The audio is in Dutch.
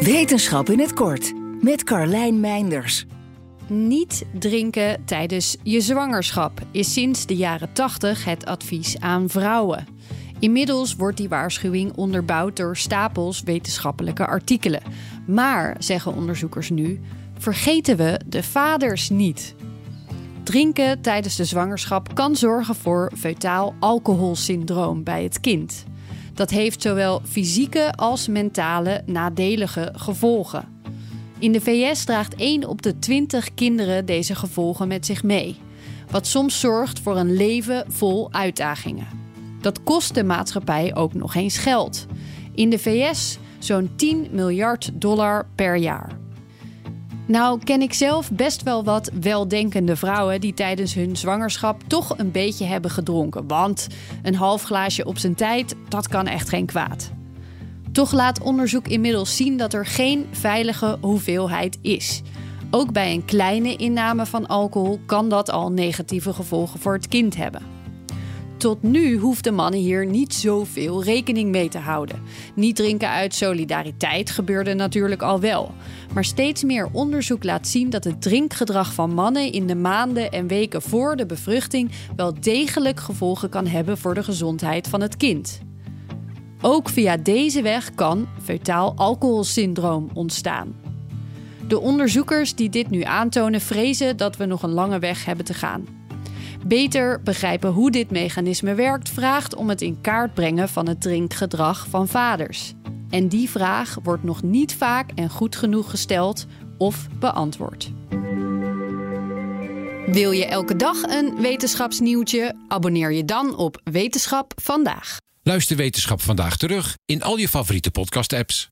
Wetenschap in het kort met Carlijn Meinders. Niet drinken tijdens je zwangerschap is sinds de jaren 80 het advies aan vrouwen. Inmiddels wordt die waarschuwing onderbouwd door stapels wetenschappelijke artikelen. Maar, zeggen onderzoekers nu, vergeten we de vaders niet. Drinken tijdens de zwangerschap kan zorgen voor feutaal alcoholsyndroom bij het kind. Dat heeft zowel fysieke als mentale nadelige gevolgen. In de VS draagt 1 op de 20 kinderen deze gevolgen met zich mee, wat soms zorgt voor een leven vol uitdagingen. Dat kost de maatschappij ook nog eens geld. In de VS zo'n 10 miljard dollar per jaar. Nou ken ik zelf best wel wat weldenkende vrouwen die tijdens hun zwangerschap toch een beetje hebben gedronken. Want een half glaasje op zijn tijd, dat kan echt geen kwaad. Toch laat onderzoek inmiddels zien dat er geen veilige hoeveelheid is. Ook bij een kleine inname van alcohol kan dat al negatieve gevolgen voor het kind hebben. Tot nu hoefden mannen hier niet zoveel rekening mee te houden. Niet drinken uit solidariteit gebeurde natuurlijk al wel. Maar steeds meer onderzoek laat zien dat het drinkgedrag van mannen in de maanden en weken voor de bevruchting wel degelijk gevolgen kan hebben voor de gezondheid van het kind. Ook via deze weg kan feutaal alcoholsyndroom ontstaan. De onderzoekers die dit nu aantonen vrezen dat we nog een lange weg hebben te gaan. Beter begrijpen hoe dit mechanisme werkt vraagt om het in kaart brengen van het drinkgedrag van vaders. En die vraag wordt nog niet vaak en goed genoeg gesteld of beantwoord. Wil je elke dag een wetenschapsnieuwtje? Abonneer je dan op Wetenschap vandaag. Luister Wetenschap vandaag terug in al je favoriete podcast-apps.